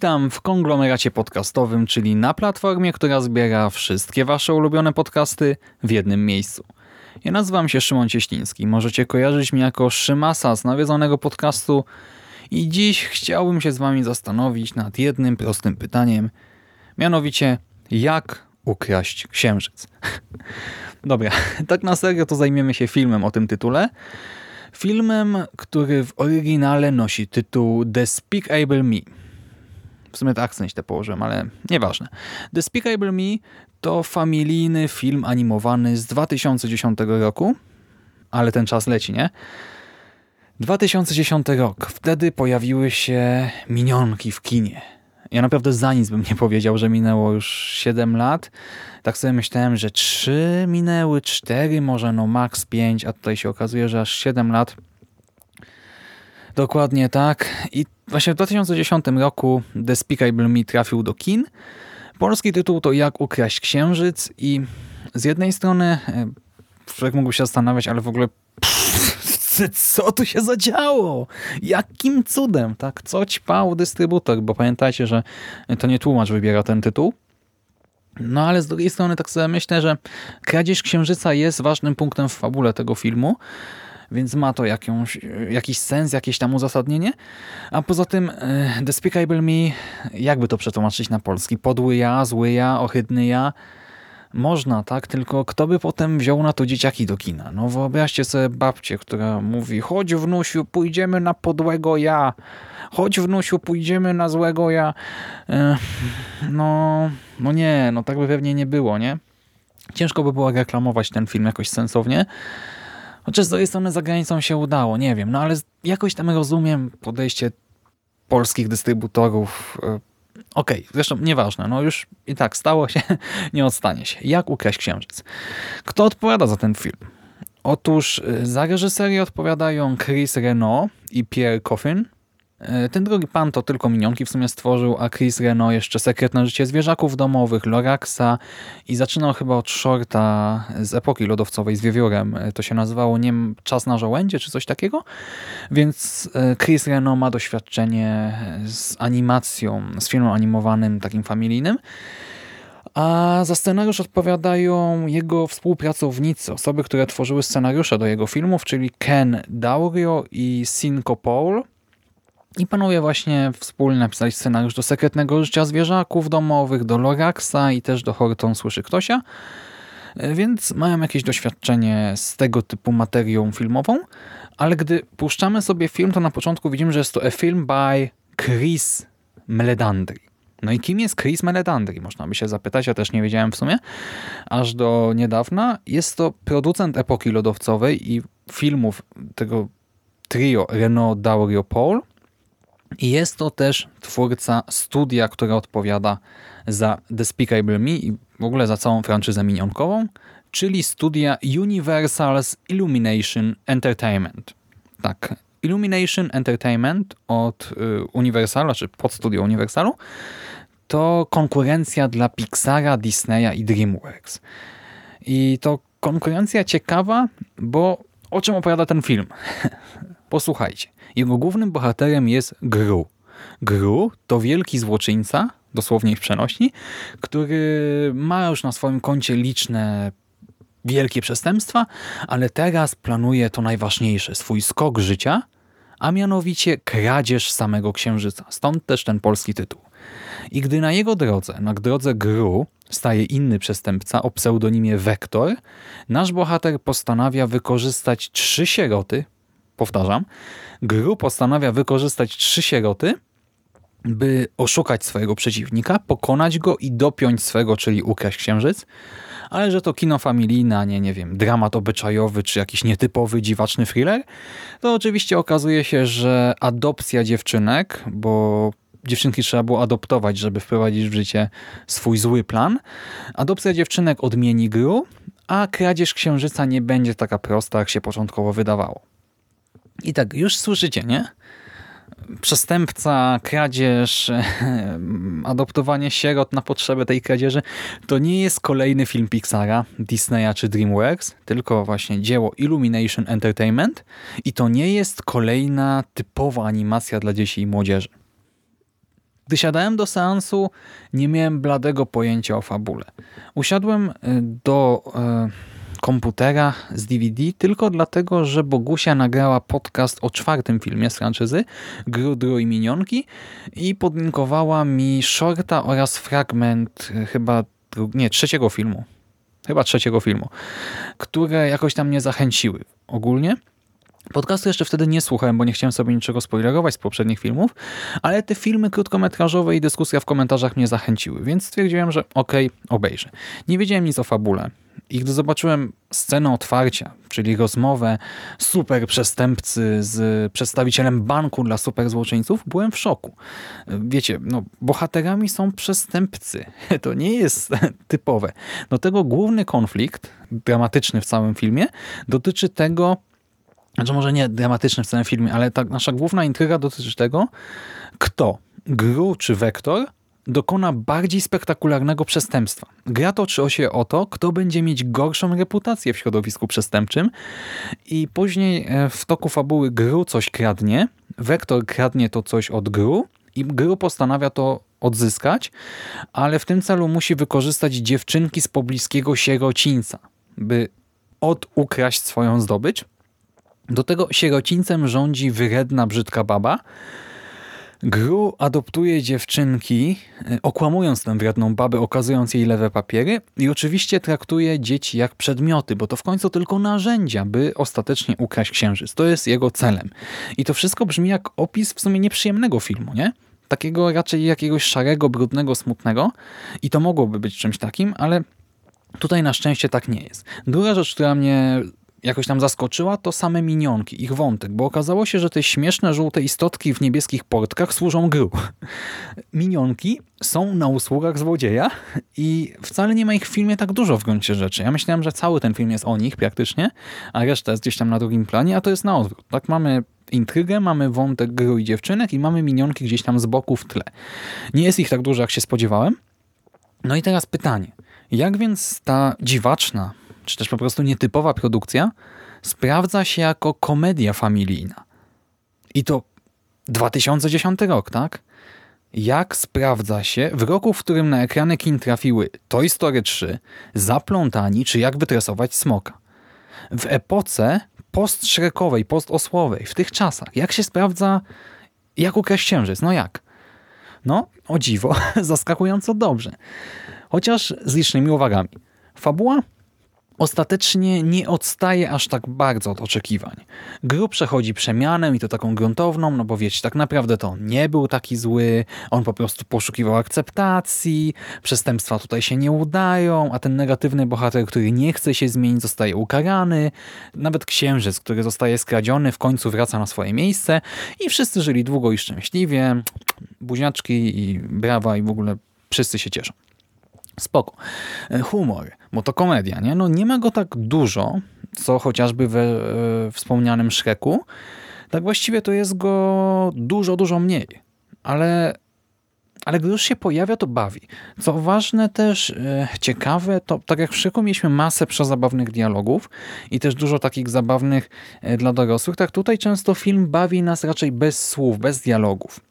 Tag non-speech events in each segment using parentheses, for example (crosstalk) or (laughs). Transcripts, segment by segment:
Witam w konglomeracie podcastowym, czyli na platformie, która zbiera wszystkie wasze ulubione podcasty w jednym miejscu. Ja nazywam się Szymon Cieśliński. Możecie kojarzyć mnie jako Szymasa z nawiedzonego podcastu i dziś chciałbym się z wami zastanowić nad jednym prostym pytaniem, mianowicie jak ukraść księżyc. (laughs) Dobra, tak na serio to zajmiemy się filmem o tym tytule. Filmem, który w oryginale nosi tytuł Despicable Me w sumie to akcent źle położyłem, ale nieważne. Despicable Me to familijny film animowany z 2010 roku, ale ten czas leci, nie? 2010 rok. Wtedy pojawiły się minionki w kinie. Ja naprawdę za nic bym nie powiedział, że minęło już 7 lat. Tak sobie myślałem, że 3 minęły, 4, może no max 5, a tutaj się okazuje, że aż 7 lat. Dokładnie tak. I Właśnie w 2010 roku Despicable Me trafił do kin. Polski tytuł to Jak ukraść księżyc i z jednej strony e, człowiek mógł się zastanawiać, ale w ogóle pff, co tu się zadziało? Jakim cudem? tak? Co ćpał dystrybutor? Bo pamiętajcie, że to nie tłumacz wybiera ten tytuł. No ale z drugiej strony tak sobie myślę, że kradzież księżyca jest ważnym punktem w fabule tego filmu więc ma to jakąś, jakiś sens, jakieś tam uzasadnienie. A poza tym e, Despicable Me, jakby to przetłumaczyć na polski? Podły ja, zły ja, ohydny ja. Można, tak? Tylko kto by potem wziął na to dzieciaki do kina? No wyobraźcie sobie babcię, która mówi chodź wnusiu, pójdziemy na podłego ja. Chodź wnusiu, pójdziemy na złego ja. E, no, no nie, no tak by pewnie nie było, nie? Ciężko by było reklamować ten film jakoś sensownie. Chociaż z drugiej strony za granicą się udało, nie wiem, no ale jakoś tam rozumiem podejście polskich dystrybutorów. E, okej, okay, zresztą nieważne, no już i tak stało się, (laughs) nie odstanie się. Jak ukraść księżyc? Kto odpowiada za ten film? Otóż e, za reżyserię odpowiadają Chris Renault i Pierre Coffin, ten drugi pan to tylko minionki w sumie stworzył, a Chris Reno jeszcze Sekretne życie zwierzaków domowych, Loraxa i zaczynał chyba od shorta z epoki lodowcowej z wiewiórem. E, to się nazywało nie Czas na żołędzie czy coś takiego. Więc e, Chris Reno ma doświadczenie z animacją, z filmem animowanym takim familijnym. A za scenariusz odpowiadają jego współpracownicy, osoby, które tworzyły scenariusze do jego filmów, czyli Ken Daurio i Cinco Paul. I panowie właśnie wspólnie napisali scenariusz do Sekretnego Życia Zwierzaków Domowych, do Loraxa i też do Horton Słyszy Ktosia, e, więc mają jakieś doświadczenie z tego typu materią filmową, ale gdy puszczamy sobie film, to na początku widzimy, że jest to a film by Chris Meledandri. No i kim jest Chris Meledandri? Można by się zapytać, ja też nie wiedziałem w sumie, aż do niedawna. Jest to producent epoki lodowcowej i filmów tego trio Renault Daurio Paul, i jest to też twórca studia, która odpowiada za Despicable Me i w ogóle za całą franczyzę minionkową, czyli studia Universal's Illumination Entertainment. Tak, Illumination Entertainment od y, Universalu, czy pod studio Universalu, to konkurencja dla Pixara, Disneya i DreamWorks. I to konkurencja ciekawa, bo o czym opowiada ten film? (laughs) Posłuchajcie. Jego głównym bohaterem jest Gru. Gru to wielki złoczyńca, dosłownie w przenośni, który ma już na swoim koncie liczne wielkie przestępstwa, ale teraz planuje to najważniejsze, swój skok życia, a mianowicie kradzież samego księżyca. Stąd też ten polski tytuł. I gdy na jego drodze, na drodze Gru, staje inny przestępca o pseudonimie Vektor, nasz bohater postanawia wykorzystać trzy sieroty, powtarzam, Gru postanawia wykorzystać trzy sieroty by oszukać swojego przeciwnika, pokonać go i dopiąć swego, czyli ukraść księżyc, ale że to kino familijne, a nie, nie wiem, dramat obyczajowy czy jakiś nietypowy, dziwaczny thriller, to oczywiście okazuje się, że adopcja dziewczynek, bo dziewczynki trzeba było adoptować, żeby wprowadzić w życie swój zły plan. Adopcja dziewczynek odmieni gru, a kradzież księżyca nie będzie taka prosta, jak się początkowo wydawało. I tak, już słyszycie, nie? przestępca, kradzież, (laughs) adoptowanie sierot na potrzeby tej kradzieży, to nie jest kolejny film Pixara, Disneya czy DreamWorks, tylko właśnie dzieło Illumination Entertainment i to nie jest kolejna typowa animacja dla dzieci i młodzieży. Gdy siadałem do seansu, nie miałem bladego pojęcia o fabule. Usiadłem y, do y, komputera z DVD tylko dlatego, że Bogusia nagrała podcast o czwartym filmie z franczyzy Grudru i Minionki i podlinkowała mi shorta oraz fragment y, chyba nie, trzeciego filmu. Chyba trzeciego filmu, które jakoś tam mnie zachęciły ogólnie. Podcastu jeszcze wtedy nie słuchałem, bo nie chciałem sobie niczego spoilerować z poprzednich filmów, ale te filmy krótkometrażowe i dyskusja w komentarzach mnie zachęciły, więc stwierdziłem, że okej, okay, obejrzę. Nie wiedziałem nic o fabule. I gdy zobaczyłem scenę otwarcia, czyli rozmowę super przestępcy z przedstawicielem banku dla super złoczyńców, byłem w szoku. Wiecie, no, bohaterami są przestępcy. (laughs) To nie jest (laughs) typowe. Do tego główny konflikt, dramatyczny w całym filmie, dotyczy tego, znaczy może nie dramatyczny w całym filmie, ale ta nasza główna intryga dotyczy tego, kto, Gru czy Vektor, dokona bardziej spektakularnego przestępstwa. Gra toczy się o to, kto będzie mieć gorszą reputację w środowisku przestępczym i później e, w toku fabuły Gru coś kradnie, Vektor kradnie to coś od Gru i Gru postanawia to odzyskać, ale w tym celu musi wykorzystać dziewczynki z pobliskiego sierocińca, by odukraść swoją zdobycz, do tego sierocińcem rządzi wyredna, brzydka baba. Gru adoptuje dziewczynki, e, okłamując tę wredną babę, okazując jej lewe papiery i oczywiście traktuje dzieci jak przedmioty, bo to w końcu tylko narzędzia, by ostatecznie ukraść księżyc. To jest jego celem. I to wszystko brzmi jak opis w sumie nieprzyjemnego filmu, nie? Takiego raczej jakiegoś szarego, brudnego, smutnego i to mogłoby być czymś takim, ale tutaj na szczęście tak nie jest. Druga rzecz, która mnie jakoś tam zaskoczyła, to same minionki, ich wątek, bo okazało się, że te śmieszne żółte istotki w niebieskich portkach służą gru. (laughs) Minionki są na usługach złodzieja i wcale nie ma ich w filmie tak dużo w gruncie rzeczy. Ja myślałem, że cały ten film jest o nich praktycznie, a reszta jest gdzieś tam na drugim planie, a to jest na odwrót. Tak mamy intrygę, mamy wątek gru i dziewczynek i mamy minionki gdzieś tam z boku w tle. Nie jest ich tak dużo, jak się spodziewałem. No i teraz pytanie. Jak więc ta dziwaczna, czy też po prostu nietypowa produkcja, sprawdza się jako komedia familijna. I to 2010 rok, tak? Jak sprawdza się w roku, w którym na ekrany kin trafiły Toy Story 3, Zaplątani czy Jak wytresować smoka? W epoce post-szrekowej, post-osłowej, w tych czasach. Jak się sprawdza, jak ukraść księżyc? No jak? No, o dziwo, (laughs) zaskakująco dobrze. Chociaż z licznymi uwagami. Fabuła ostatecznie nie odstaje aż tak bardzo od oczekiwań. Gru przechodzi przemianę i to taką gruntowną, no bo wiecie, tak naprawdę to nie był taki zły, on po prostu poszukiwał akceptacji, przestępstwa tutaj się nie udają, a ten negatywny bohater, który nie chce się zmienić, zostaje ukarany. Nawet księżyc, który zostaje skradziony, w końcu wraca na swoje miejsce i wszyscy żyli długo i szczęśliwie, buziaczki i brawa i w ogóle wszyscy się cieszą. Spoko. Humor bo to komedia, nie? No nie ma go tak dużo, co chociażby we e, wspomnianym Szreku. Tak właściwie to jest go dużo, dużo mniej. Ale, ale gdy już się pojawia, to bawi. Co ważne też, e, ciekawe, to tak jak w Szreku mieliśmy masę przezabawnych dialogów i też dużo takich zabawnych e, dla dorosłych, tak tutaj często film bawi nas raczej bez słów, bez dialogów.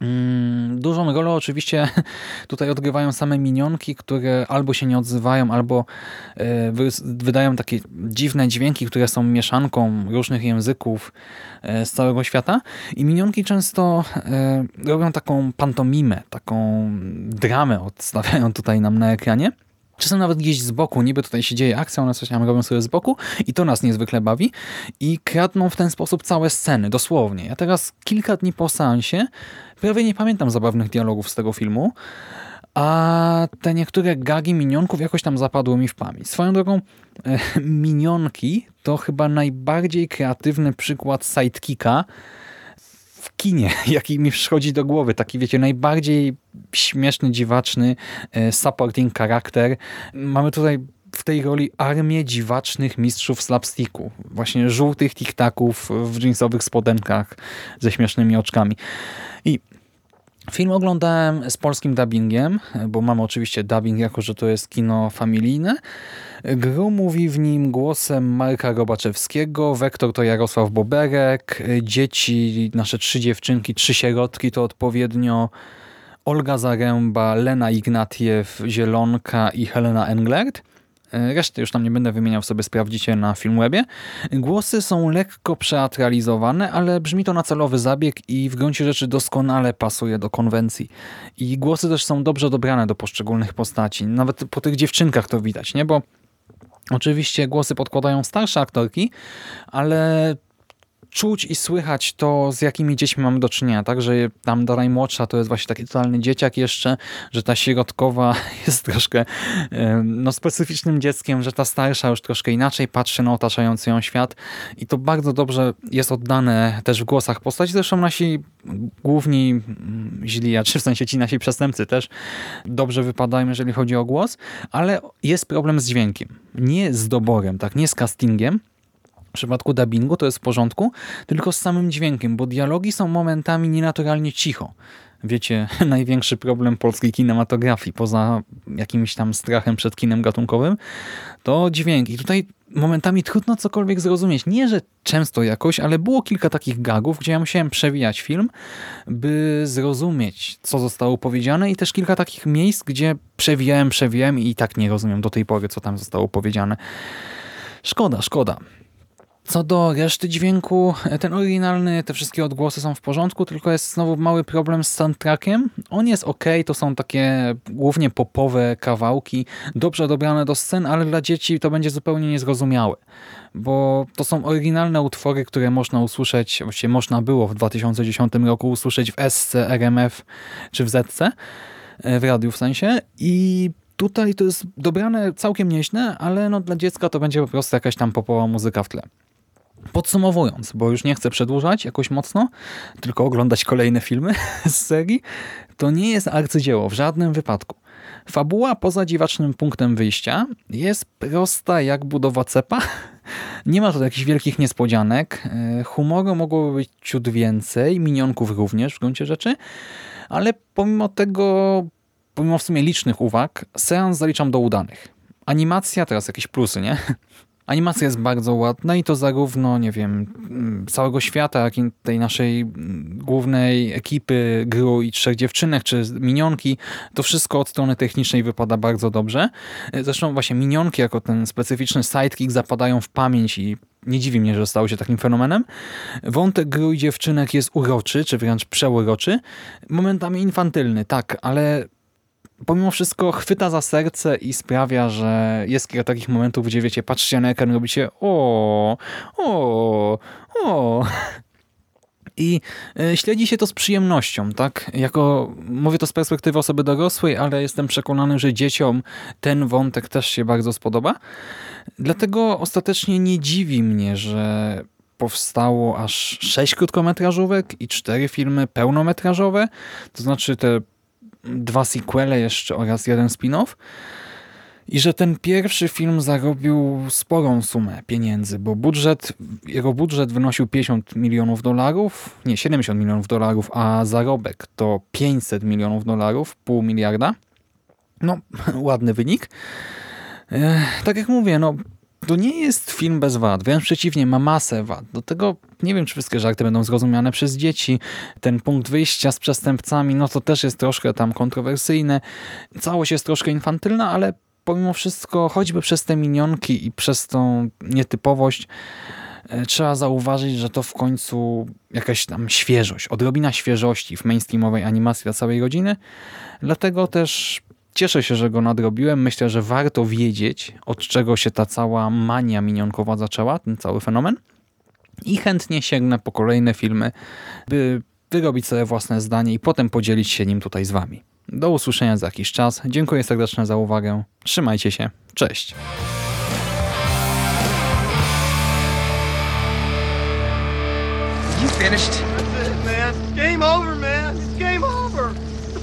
Mm, dużą rolę oczywiście (laughs) tutaj odgrywają same minionki, które albo się nie odzywają, albo e, wydają takie dziwne dźwięki, które są mieszanką różnych języków e, z całego świata. I minionki często e, robią taką pantomimę, taką dramę odstawiają tutaj nam na ekranie. Czasem nawet gdzieś z boku, niby tutaj się dzieje akcja, one coś tam robią sobie z boku i to nas niezwykle bawi i kradną w ten sposób całe sceny, dosłownie. Ja teraz kilka dni po seansie prawie nie pamiętam zabawnych dialogów z tego filmu, a te niektóre gagi minionków jakoś tam zapadły mi w pamięć. Swoją drogą e, minionki to chyba najbardziej kreatywny przykład sidekicka kinie, (laughs) jaki mi przychodzi do głowy. Taki, wiecie, najbardziej śmieszny, dziwaczny e, supporting charakter. Mamy tutaj w tej roli armię dziwacznych mistrzów slapsticku. Właśnie żółtych tiktaków w jeansowych spodenkach ze śmiesznymi oczkami. I Film oglądałem z polskim dubbingiem, bo mam oczywiście dubbing, jako że to jest kino familijne. Gru mówi w nim głosem Marka Robaczewskiego, Wektor to Jarosław Boberek, dzieci, nasze trzy dziewczynki, trzy sierotki to odpowiednio Olga Zaręba, Lena Ignatiew, Zielonka i Helena Englert. E, reszty już tam nie będę wymieniał, sobie sprawdzicie na Filmwebie. Głosy są lekko przeatralizowane, ale brzmi to na celowy zabieg i w gruncie rzeczy doskonale pasuje do konwencji. I głosy też są dobrze dobrane do poszczególnych postaci. Nawet po tych dziewczynkach to widać, nie? Bo Oczywiście głosy podkładają starsze aktorki, ale czuć i słychać to, z jakimi dziećmi mamy do czynienia, tak, że tam Dara młodsza to jest właśnie taki totalny dzieciak jeszcze, że ta środkowa (laughs) jest troszkę no, specyficznym dzieckiem, że ta starsza już troszkę inaczej patrzy na otaczający ją świat. I to bardzo dobrze jest oddane też w głosach postaci, zresztą nasi główni mm, źli, a czy w sensie ci nasi przestępcy też dobrze wypadają, jeżeli chodzi o głos, ale jest problem z dźwiękiem, nie z doborem, tak, nie z castingiem, w przypadku dubbingu to jest w porządku, tylko z samym dźwiękiem, bo dialogi są momentami nienaturalnie cicho. Wiecie, (laughs) największy problem polskiej kinematografii, poza jakimś tam strachem przed kinem gatunkowym, to dźwięk. I tutaj momentami trudno cokolwiek zrozumieć. Nie, że często jakoś, ale było kilka takich gagów, gdzie ja musiałem przewijać film, by zrozumieć, co zostało powiedziane i też kilka takich miejsc, gdzie przewijałem, przewijałem i tak nie rozumiem do tej pory, co tam zostało powiedziane. Szkoda, szkoda. Co do reszty dźwięku, ten oryginalny, te wszystkie odgłosy są w porządku, tylko jest znowu mały problem z soundtrackiem. On jest ok, to są takie głównie popowe kawałki, dobrze dobrane do scen, ale dla dzieci to będzie zupełnie niezrozumiałe, bo to są oryginalne utwory, które można usłyszeć, właściwie można było w 2010 roku usłyszeć w SC, RMF czy w ZC, w radiu w sensie i Tutaj to jest dobrane całkiem nieźle, ale no dla dziecka to będzie po prostu jakaś tam popowa muzyka w tle. Podsumowując, bo już nie chcę przedłużać jakoś mocno, tylko oglądać kolejne filmy (laughs) z serii, to nie jest arcydzieło w żadnym wypadku. Fabuła poza dziwacznym punktem wyjścia jest prosta jak budowa cepa. (laughs) Nie ma tu jakichś wielkich niespodzianek. E, humoru mogłoby być ciut więcej, minionków również w gruncie rzeczy, ale pomimo tego, pomimo w sumie licznych uwag, seans zaliczam do udanych. Animacja, teraz jakieś plusy, nie? (laughs) Animacja jest bardzo ładna i to zarówno, nie wiem, całego świata, jak i tej naszej głównej ekipy gru i trzech dziewczynek, czy minionki, to wszystko od strony technicznej wypada bardzo dobrze. Zresztą właśnie minionki jako ten specyficzny sidekick zapadają w pamięć i nie dziwi mnie, że stało się takim fenomenem. Wątek gru i dziewczynek jest uroczy, czy wręcz przeuroczy. Momentami infantylny, tak, ale pomimo wszystko chwyta za serce i sprawia, że jest kilka takich momentów, gdzie wiecie, patrzcie na ekran robicie o, o, o. (laughs) I e, śledzi się to z przyjemnością, tak? Jako, mówię to z perspektywy osoby dorosłej, ale jestem przekonany, że dzieciom ten wątek też się bardzo spodoba. Dlatego ostatecznie nie dziwi mnie, że powstało aż sześć krótkometrażówek i cztery filmy pełnometrażowe. To znaczy te dwa sequele jeszcze oraz jeden spin-off. I że ten pierwszy film zarobił sporą sumę pieniędzy, bo budżet, jego budżet wynosił 50 milionów dolarów, nie 70 milionów dolarów, a zarobek to 500 milionów dolarów, pół miliarda. No, (laughs) ładny wynik. tak jak mówię, no to nie jest film bez wad, wręcz przeciwnie, ma masę wad. Do tego nie wiem, czy wszystkie żarty będą zrozumiane przez dzieci. Ten punkt wyjścia z przestępcami, no to też jest troszkę tam kontrowersyjne. Całość jest troszkę infantylna, ale pomimo wszystko, choćby przez te minionki i przez tą nietypowość, e, trzeba zauważyć, że to w końcu jakaś tam świeżość, odrobina świeżości w mainstreamowej animacji dla całej rodziny. Dlatego też Cieszę się, że go nadrobiłem. Myślę, że warto wiedzieć, od czego się ta cała mania minionkowa zaczęła, ten cały fenomen. I chętnie sięgnę po kolejne filmy, by wyrobić sobie własne zdanie i potem podzielić się nim tutaj z wami. Do usłyszenia za jakiś czas. Dziękuję serdecznie za uwagę. Trzymajcie się. Cześć. You finished? That's it, man. Game over, man. It's game over.